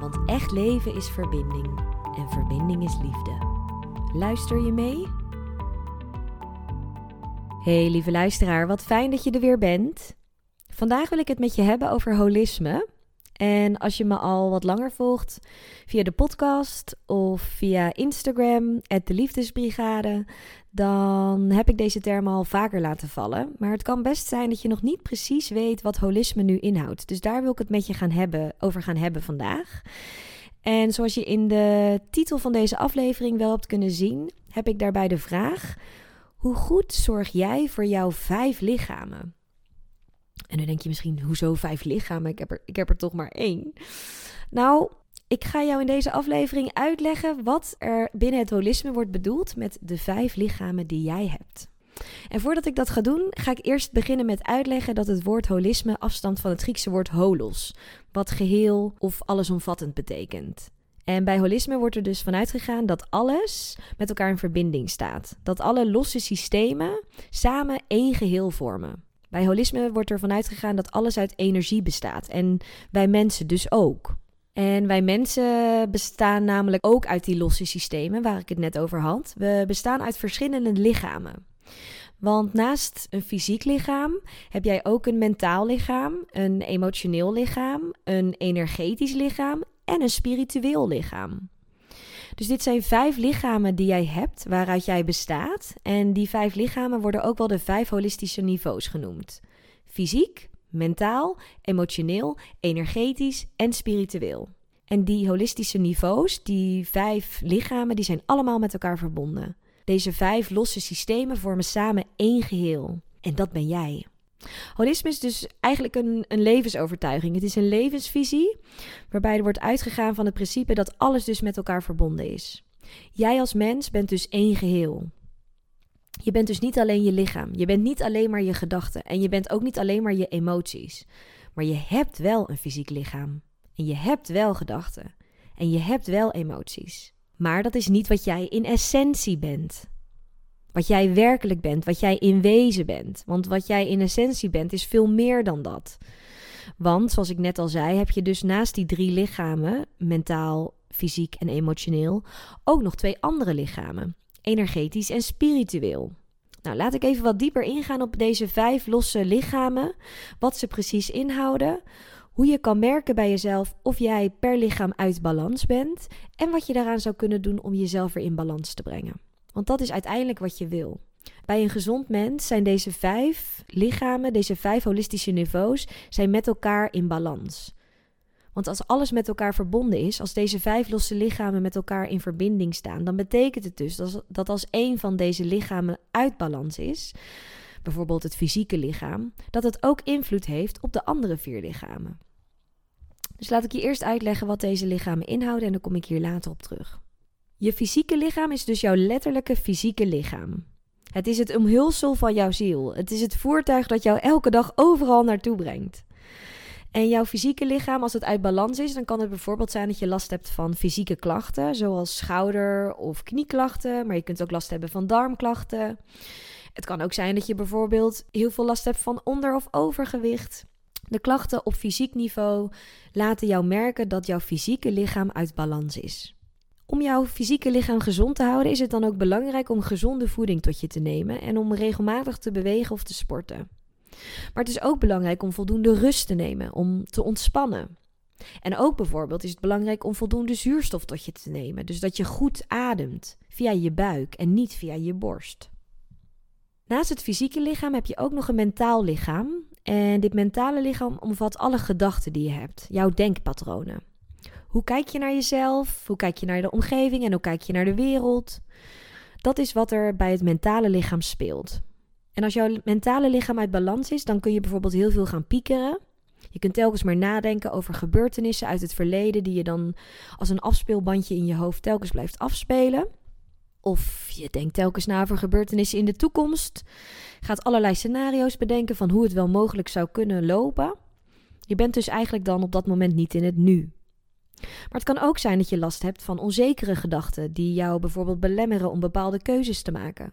Want echt leven is verbinding en verbinding is liefde. Luister je mee? Hey lieve luisteraar, wat fijn dat je er weer bent. Vandaag wil ik het met je hebben over holisme. En als je me al wat langer volgt via de podcast of via Instagram, de Liefdesbrigade, dan heb ik deze term al vaker laten vallen. Maar het kan best zijn dat je nog niet precies weet wat holisme nu inhoudt. Dus daar wil ik het met je gaan hebben, over gaan hebben vandaag. En zoals je in de titel van deze aflevering wel hebt kunnen zien, heb ik daarbij de vraag: hoe goed zorg jij voor jouw vijf lichamen? En dan denk je misschien, hoezo vijf lichamen? Ik heb er, ik heb er toch maar één. Nou, ik ga jou in deze aflevering uitleggen wat er binnen het holisme wordt bedoeld met de vijf lichamen die jij hebt. En voordat ik dat ga doen, ga ik eerst beginnen met uitleggen dat het woord holisme afstamt van het Griekse woord holos, wat geheel of allesomvattend betekent. En bij holisme wordt er dus vanuit gegaan dat alles met elkaar in verbinding staat. Dat alle losse systemen samen één geheel vormen. Bij holisme wordt er vanuit gegaan dat alles uit energie bestaat. En bij mensen dus ook. En wij mensen bestaan namelijk ook uit die losse systemen waar ik het net over had. We bestaan uit verschillende lichamen. Want naast een fysiek lichaam heb jij ook een mentaal lichaam, een emotioneel lichaam, een energetisch lichaam en een spiritueel lichaam. Dus dit zijn vijf lichamen die jij hebt, waaruit jij bestaat. En die vijf lichamen worden ook wel de vijf holistische niveaus genoemd: fysiek, mentaal, emotioneel, energetisch en spiritueel. En die holistische niveaus, die vijf lichamen, die zijn allemaal met elkaar verbonden. Deze vijf losse systemen vormen samen één geheel. En dat ben jij. Holisme is dus eigenlijk een, een levensovertuiging. Het is een levensvisie waarbij er wordt uitgegaan van het principe dat alles dus met elkaar verbonden is. Jij als mens bent dus één geheel. Je bent dus niet alleen je lichaam. Je bent niet alleen maar je gedachten. En je bent ook niet alleen maar je emoties. Maar je hebt wel een fysiek lichaam. En je hebt wel gedachten. En je hebt wel emoties. Maar dat is niet wat jij in essentie bent. Wat jij werkelijk bent, wat jij in wezen bent. Want wat jij in essentie bent, is veel meer dan dat. Want, zoals ik net al zei, heb je dus naast die drie lichamen, mentaal, fysiek en emotioneel, ook nog twee andere lichamen: energetisch en spiritueel. Nou, laat ik even wat dieper ingaan op deze vijf losse lichamen, wat ze precies inhouden, hoe je kan merken bij jezelf of jij per lichaam uit balans bent en wat je daaraan zou kunnen doen om jezelf weer in balans te brengen. Want dat is uiteindelijk wat je wil. Bij een gezond mens zijn deze vijf lichamen, deze vijf holistische niveaus, zijn met elkaar in balans. Want als alles met elkaar verbonden is, als deze vijf losse lichamen met elkaar in verbinding staan, dan betekent het dus dat als één van deze lichamen uit balans is, bijvoorbeeld het fysieke lichaam, dat het ook invloed heeft op de andere vier lichamen. Dus laat ik je eerst uitleggen wat deze lichamen inhouden en dan kom ik hier later op terug. Je fysieke lichaam is dus jouw letterlijke fysieke lichaam. Het is het omhulsel van jouw ziel. Het is het voertuig dat jou elke dag overal naartoe brengt. En jouw fysieke lichaam, als het uit balans is, dan kan het bijvoorbeeld zijn dat je last hebt van fysieke klachten, zoals schouder- of knieklachten, maar je kunt ook last hebben van darmklachten. Het kan ook zijn dat je bijvoorbeeld heel veel last hebt van onder- of overgewicht. De klachten op fysiek niveau laten jou merken dat jouw fysieke lichaam uit balans is. Om jouw fysieke lichaam gezond te houden is het dan ook belangrijk om gezonde voeding tot je te nemen en om regelmatig te bewegen of te sporten. Maar het is ook belangrijk om voldoende rust te nemen, om te ontspannen. En ook bijvoorbeeld is het belangrijk om voldoende zuurstof tot je te nemen, dus dat je goed ademt via je buik en niet via je borst. Naast het fysieke lichaam heb je ook nog een mentaal lichaam. En dit mentale lichaam omvat alle gedachten die je hebt, jouw denkpatronen. Hoe kijk je naar jezelf? Hoe kijk je naar de omgeving en hoe kijk je naar de wereld? Dat is wat er bij het mentale lichaam speelt. En als jouw mentale lichaam uit balans is, dan kun je bijvoorbeeld heel veel gaan piekeren. Je kunt telkens maar nadenken over gebeurtenissen uit het verleden die je dan als een afspeelbandje in je hoofd telkens blijft afspelen. Of je denkt telkens na over gebeurtenissen in de toekomst. Gaat allerlei scenario's bedenken van hoe het wel mogelijk zou kunnen lopen. Je bent dus eigenlijk dan op dat moment niet in het nu. Maar het kan ook zijn dat je last hebt van onzekere gedachten die jou bijvoorbeeld belemmeren om bepaalde keuzes te maken.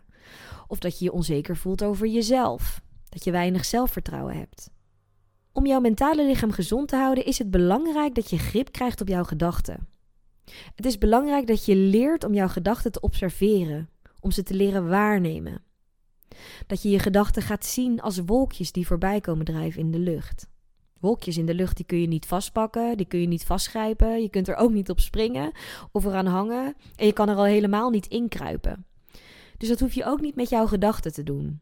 Of dat je je onzeker voelt over jezelf, dat je weinig zelfvertrouwen hebt. Om jouw mentale lichaam gezond te houden is het belangrijk dat je grip krijgt op jouw gedachten. Het is belangrijk dat je leert om jouw gedachten te observeren, om ze te leren waarnemen. Dat je je gedachten gaat zien als wolkjes die voorbij komen drijven in de lucht. Wolkjes in de lucht die kun je niet vastpakken, die kun je niet vastgrijpen, je kunt er ook niet op springen of eraan hangen en je kan er al helemaal niet inkruipen. Dus dat hoef je ook niet met jouw gedachten te doen.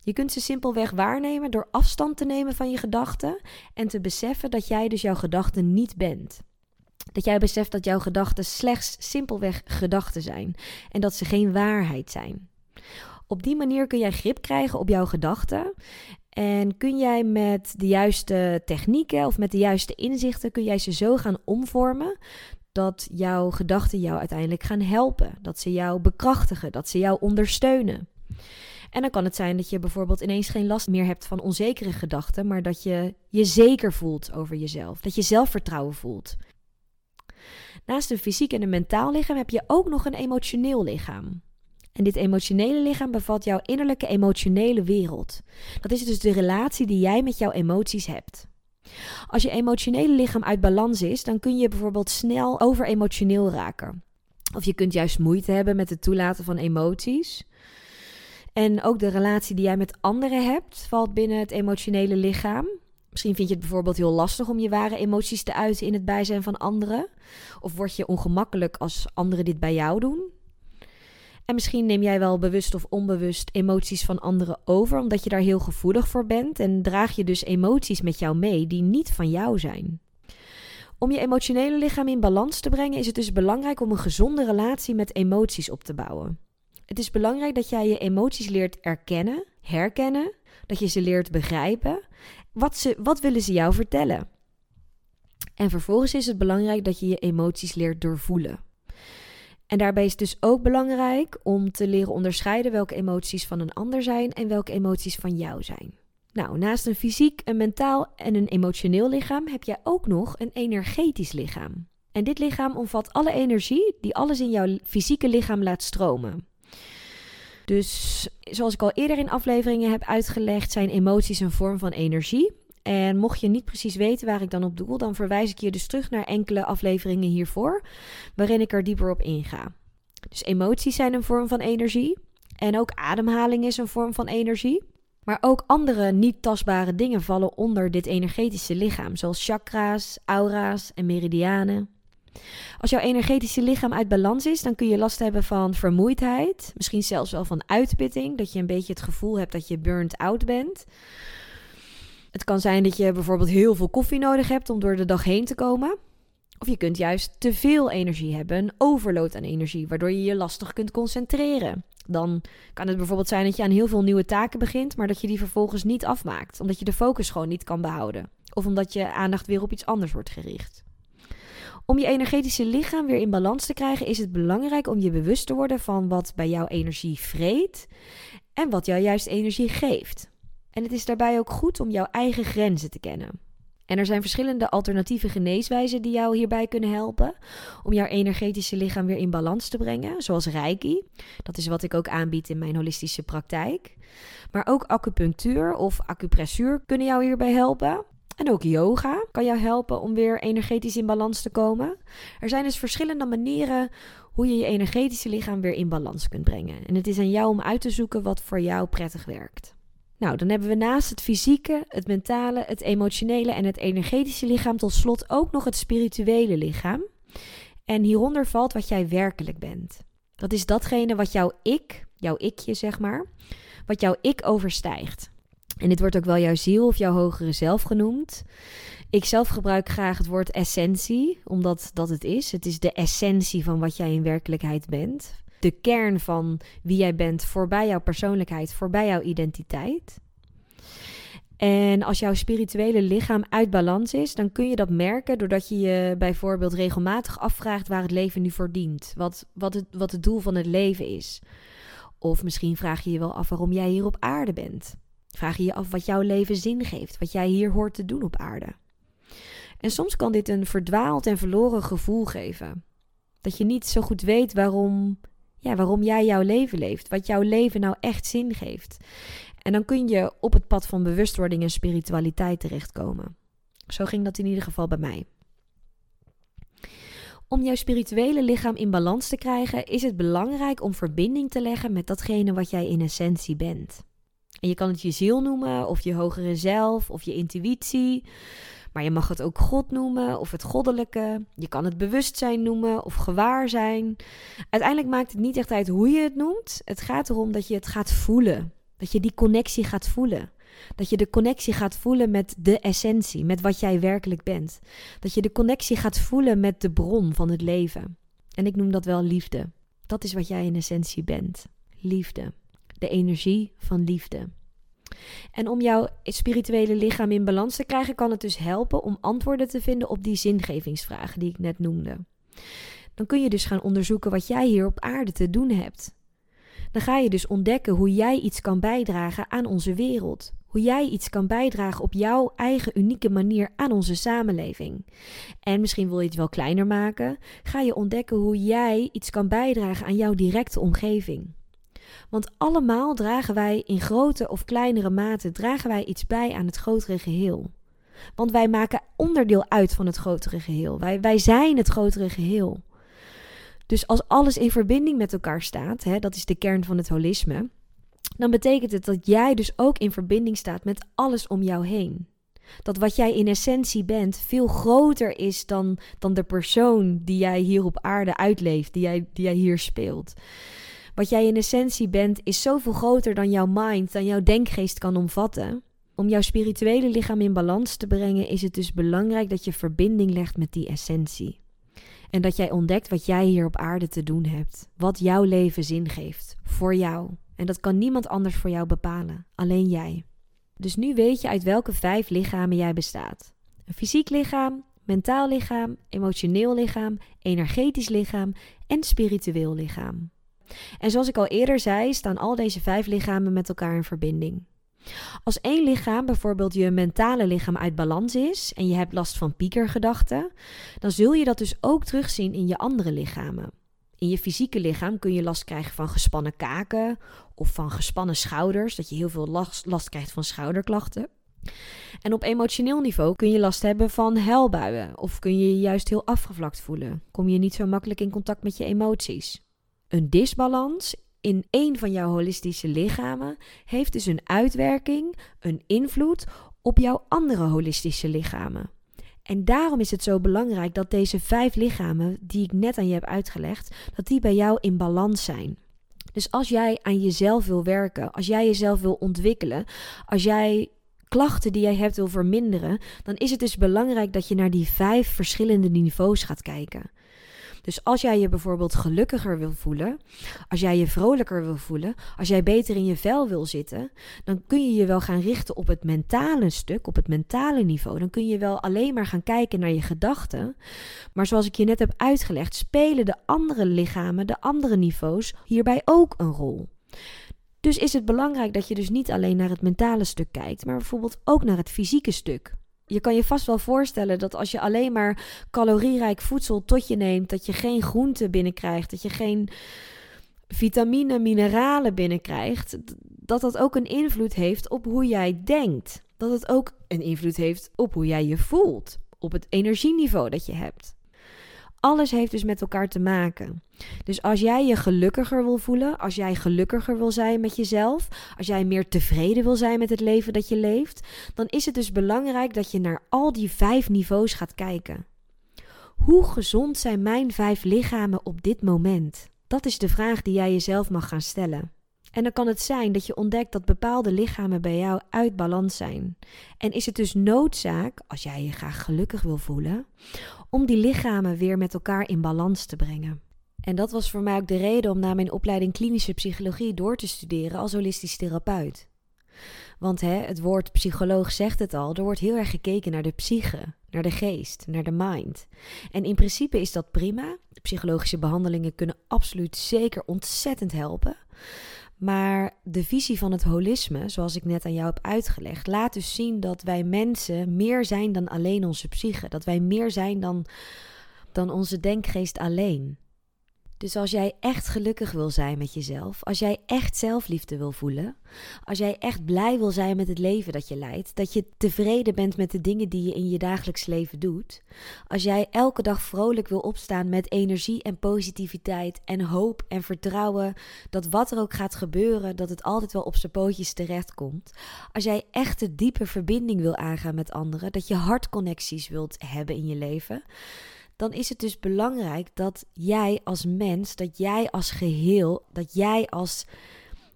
Je kunt ze simpelweg waarnemen door afstand te nemen van je gedachten en te beseffen dat jij dus jouw gedachten niet bent. Dat jij beseft dat jouw gedachten slechts simpelweg gedachten zijn en dat ze geen waarheid zijn. Op die manier kun jij grip krijgen op jouw gedachten en kun jij met de juiste technieken of met de juiste inzichten kun jij ze zo gaan omvormen dat jouw gedachten jou uiteindelijk gaan helpen, dat ze jou bekrachtigen, dat ze jou ondersteunen. En dan kan het zijn dat je bijvoorbeeld ineens geen last meer hebt van onzekere gedachten, maar dat je je zeker voelt over jezelf, dat je zelfvertrouwen voelt. Naast een fysiek en een mentaal lichaam heb je ook nog een emotioneel lichaam. En dit emotionele lichaam bevat jouw innerlijke emotionele wereld. Dat is dus de relatie die jij met jouw emoties hebt. Als je emotionele lichaam uit balans is, dan kun je bijvoorbeeld snel overemotioneel raken. Of je kunt juist moeite hebben met het toelaten van emoties. En ook de relatie die jij met anderen hebt, valt binnen het emotionele lichaam. Misschien vind je het bijvoorbeeld heel lastig om je ware emoties te uiten in het bijzijn van anderen. Of word je ongemakkelijk als anderen dit bij jou doen. En misschien neem jij wel bewust of onbewust emoties van anderen over, omdat je daar heel gevoelig voor bent. En draag je dus emoties met jou mee die niet van jou zijn. Om je emotionele lichaam in balans te brengen, is het dus belangrijk om een gezonde relatie met emoties op te bouwen. Het is belangrijk dat jij je emoties leert erkennen, herkennen, dat je ze leert begrijpen. Wat, ze, wat willen ze jou vertellen? En vervolgens is het belangrijk dat je je emoties leert doorvoelen. En daarbij is het dus ook belangrijk om te leren onderscheiden welke emoties van een ander zijn en welke emoties van jou zijn. Nou, naast een fysiek, een mentaal en een emotioneel lichaam heb jij ook nog een energetisch lichaam. En dit lichaam omvat alle energie die alles in jouw fysieke lichaam laat stromen. Dus zoals ik al eerder in afleveringen heb uitgelegd, zijn emoties een vorm van energie. En mocht je niet precies weten waar ik dan op doel, dan verwijs ik je dus terug naar enkele afleveringen hiervoor, waarin ik er dieper op inga. Dus emoties zijn een vorm van energie. En ook ademhaling is een vorm van energie. Maar ook andere niet tastbare dingen vallen onder dit energetische lichaam, zoals chakra's, aura's en meridianen. Als jouw energetische lichaam uit balans is, dan kun je last hebben van vermoeidheid, misschien zelfs wel van uitputting, dat je een beetje het gevoel hebt dat je burnt out bent. Het kan zijn dat je bijvoorbeeld heel veel koffie nodig hebt om door de dag heen te komen. Of je kunt juist te veel energie hebben, een overload aan energie, waardoor je je lastig kunt concentreren. Dan kan het bijvoorbeeld zijn dat je aan heel veel nieuwe taken begint, maar dat je die vervolgens niet afmaakt, omdat je de focus gewoon niet kan behouden. Of omdat je aandacht weer op iets anders wordt gericht. Om je energetische lichaam weer in balans te krijgen, is het belangrijk om je bewust te worden van wat bij jou energie vreet en wat jou juist energie geeft. En het is daarbij ook goed om jouw eigen grenzen te kennen. En er zijn verschillende alternatieve geneeswijzen die jou hierbij kunnen helpen om jouw energetische lichaam weer in balans te brengen, zoals Reiki. Dat is wat ik ook aanbied in mijn holistische praktijk. Maar ook acupunctuur of acupressuur kunnen jou hierbij helpen. En ook yoga kan jou helpen om weer energetisch in balans te komen. Er zijn dus verschillende manieren hoe je je energetische lichaam weer in balans kunt brengen. En het is aan jou om uit te zoeken wat voor jou prettig werkt. Nou, dan hebben we naast het fysieke, het mentale, het emotionele en het energetische lichaam tot slot ook nog het spirituele lichaam. En hieronder valt wat jij werkelijk bent. Dat is datgene wat jouw ik, jouw ikje zeg maar, wat jouw ik overstijgt. En dit wordt ook wel jouw ziel of jouw hogere zelf genoemd. Ik zelf gebruik graag het woord essentie, omdat dat het is. Het is de essentie van wat jij in werkelijkheid bent de kern van wie jij bent voorbij jouw persoonlijkheid, voorbij jouw identiteit. En als jouw spirituele lichaam uit balans is, dan kun je dat merken doordat je je bijvoorbeeld regelmatig afvraagt waar het leven nu voor dient. Wat, wat, het, wat het doel van het leven is. Of misschien vraag je je wel af waarom jij hier op aarde bent. Vraag je je af wat jouw leven zin geeft, wat jij hier hoort te doen op aarde. En soms kan dit een verdwaald en verloren gevoel geven. Dat je niet zo goed weet waarom, ja, waarom jij jouw leven leeft, wat jouw leven nou echt zin geeft. En dan kun je op het pad van bewustwording en spiritualiteit terechtkomen. Zo ging dat in ieder geval bij mij. Om jouw spirituele lichaam in balans te krijgen, is het belangrijk om verbinding te leggen met datgene wat jij in essentie bent. En je kan het je ziel noemen, of je hogere zelf, of je intuïtie. Maar je mag het ook God noemen, of het goddelijke. Je kan het bewustzijn noemen, of gewaarzijn. Uiteindelijk maakt het niet echt uit hoe je het noemt. Het gaat erom dat je het gaat voelen. Dat je die connectie gaat voelen. Dat je de connectie gaat voelen met de essentie, met wat jij werkelijk bent. Dat je de connectie gaat voelen met de bron van het leven. En ik noem dat wel liefde. Dat is wat jij in essentie bent. Liefde. De energie van liefde. En om jouw spirituele lichaam in balans te krijgen, kan het dus helpen om antwoorden te vinden op die zingevingsvragen die ik net noemde. Dan kun je dus gaan onderzoeken wat jij hier op aarde te doen hebt dan ga je dus ontdekken hoe jij iets kan bijdragen aan onze wereld. Hoe jij iets kan bijdragen op jouw eigen unieke manier aan onze samenleving. En misschien wil je het wel kleiner maken. Ga je ontdekken hoe jij iets kan bijdragen aan jouw directe omgeving. Want allemaal dragen wij in grote of kleinere mate dragen wij iets bij aan het grotere geheel. Want wij maken onderdeel uit van het grotere geheel. Wij, wij zijn het grotere geheel. Dus als alles in verbinding met elkaar staat, hè, dat is de kern van het holisme, dan betekent het dat jij dus ook in verbinding staat met alles om jou heen. Dat wat jij in essentie bent veel groter is dan, dan de persoon die jij hier op aarde uitleeft, die jij, die jij hier speelt. Wat jij in essentie bent is zoveel groter dan jouw mind, dan jouw denkgeest kan omvatten. Om jouw spirituele lichaam in balans te brengen is het dus belangrijk dat je verbinding legt met die essentie. En dat jij ontdekt wat jij hier op aarde te doen hebt. Wat jouw leven zin geeft. Voor jou. En dat kan niemand anders voor jou bepalen. Alleen jij. Dus nu weet je uit welke vijf lichamen jij bestaat: een fysiek lichaam, mentaal lichaam, emotioneel lichaam, energetisch lichaam en spiritueel lichaam. En zoals ik al eerder zei, staan al deze vijf lichamen met elkaar in verbinding. Als één lichaam, bijvoorbeeld je mentale lichaam, uit balans is en je hebt last van piekergedachten, dan zul je dat dus ook terugzien in je andere lichamen. In je fysieke lichaam kun je last krijgen van gespannen kaken of van gespannen schouders, dat je heel veel last, krijgt van schouderklachten. En op emotioneel niveau kun je last hebben van huilbuien of kun je je juist heel afgevlakt voelen. Kom je niet zo makkelijk in contact met je emoties. Een disbalans in één van jouw holistische lichamen heeft dus een uitwerking, een invloed op jouw andere holistische lichamen. En daarom is het zo belangrijk dat deze vijf lichamen die ik net aan je heb uitgelegd, dat die bij jou in balans zijn. Dus als jij aan jezelf wil werken, als jij jezelf wil ontwikkelen, als jij klachten die jij hebt wil verminderen, dan is het dus belangrijk dat je naar die vijf verschillende niveaus gaat kijken. Dus als jij je bijvoorbeeld gelukkiger wil voelen, als jij je vrolijker wil voelen, als jij beter in je vel wil zitten, dan kun je je wel gaan richten op het mentale stuk, op het mentale niveau. Dan kun je wel alleen maar gaan kijken naar je gedachten. Maar zoals ik je net heb uitgelegd, spelen de andere lichamen, de andere niveaus hierbij ook een rol. Dus is het belangrijk dat je dus niet alleen naar het mentale stuk kijkt, maar bijvoorbeeld ook naar het fysieke stuk. Je kan je vast wel voorstellen dat als je alleen maar calorierijk voedsel tot je neemt, dat je geen groenten binnenkrijgt, dat je geen vitamine, mineralen binnenkrijgt, dat dat ook een invloed heeft op hoe jij denkt. Dat het ook een invloed heeft op hoe jij je voelt, op het energieniveau dat je hebt. Alles heeft dus met elkaar te maken. Dus als jij je gelukkiger wil voelen, als jij gelukkiger wil zijn met jezelf, als jij meer tevreden wil zijn met het leven dat je leeft, dan is het dus belangrijk dat je naar al die vijf niveaus gaat kijken. Hoe gezond zijn mijn vijf lichamen op dit moment? Dat is de vraag die jij jezelf mag gaan stellen. En dan kan het zijn dat je ontdekt dat bepaalde lichamen bij jou uit balans zijn. En is het dus noodzaak, als jij je graag gelukkig wil voelen, om die lichamen weer met elkaar in balans te brengen. En dat was voor mij ook de reden om na mijn opleiding klinische psychologie door te studeren als holistisch therapeut. Want hè, het woord psycholoog zegt het al, er wordt heel erg gekeken naar de psyche, naar de geest, naar de mind. En in principe is dat prima. Psychologische behandelingen kunnen absoluut zeker ontzettend helpen. Maar de visie van het holisme, zoals ik net aan jou heb uitgelegd, laat dus zien dat wij mensen meer zijn dan alleen onze psyche. Dat wij meer zijn dan, dan onze denkgeest alleen. Dus als jij echt gelukkig wil zijn met jezelf, als jij echt zelfliefde wil voelen, als jij echt blij wil zijn met het leven dat je leidt, dat je tevreden bent met de dingen die je in je dagelijks leven doet, als jij elke dag vrolijk wil opstaan met energie en positiviteit en hoop en vertrouwen dat wat er ook gaat gebeuren, dat het altijd wel op zijn pootjes terechtkomt, als jij echt de diepe verbinding wil aangaan met anderen, dat je hartconnecties wilt hebben in je leven, dan is het dus belangrijk dat jij als mens, dat jij als geheel, dat jij als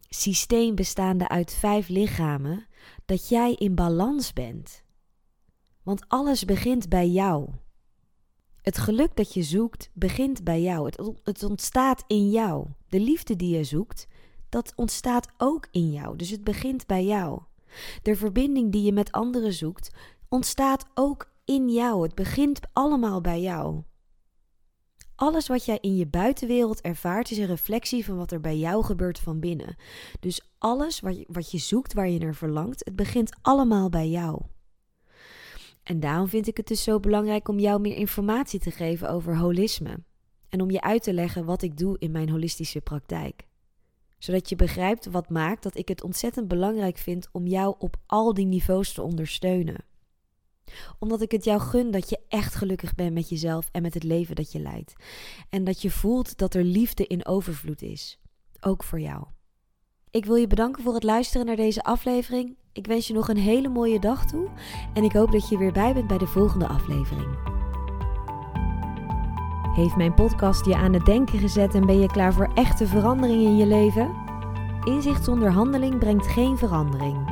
systeem bestaande uit vijf lichamen, dat jij in balans bent. Want alles begint bij jou. Het geluk dat je zoekt begint bij jou. Het, ontstaat in jou. De liefde die je zoekt, dat ontstaat ook in jou. Dus het begint bij jou. De verbinding die je met anderen zoekt, ontstaat ook in jou. Het begint allemaal bij jou. Alles wat jij in je buitenwereld ervaart is een reflectie van wat er bij jou gebeurt van binnen. Dus alles wat je, wat je zoekt, waar je naar verlangt, het begint allemaal bij jou. En daarom vind ik het dus zo belangrijk om jou meer informatie te geven over holisme. En om je uit te leggen wat ik doe in mijn holistische praktijk. Zodat je begrijpt wat maakt dat ik het ontzettend belangrijk vind om jou op al die niveaus te ondersteunen omdat ik het jou gun dat je echt gelukkig bent met jezelf en met het leven dat je leidt. En dat je voelt dat er liefde in overvloed is. Ook voor jou. Ik wil je bedanken voor het luisteren naar deze aflevering. Ik wens je nog een hele mooie dag toe. En ik hoop dat je weer bij bent bij de volgende aflevering. Heeft mijn podcast je aan het denken gezet en ben je klaar voor echte verandering in je leven? Inzicht zonder handeling brengt geen verandering.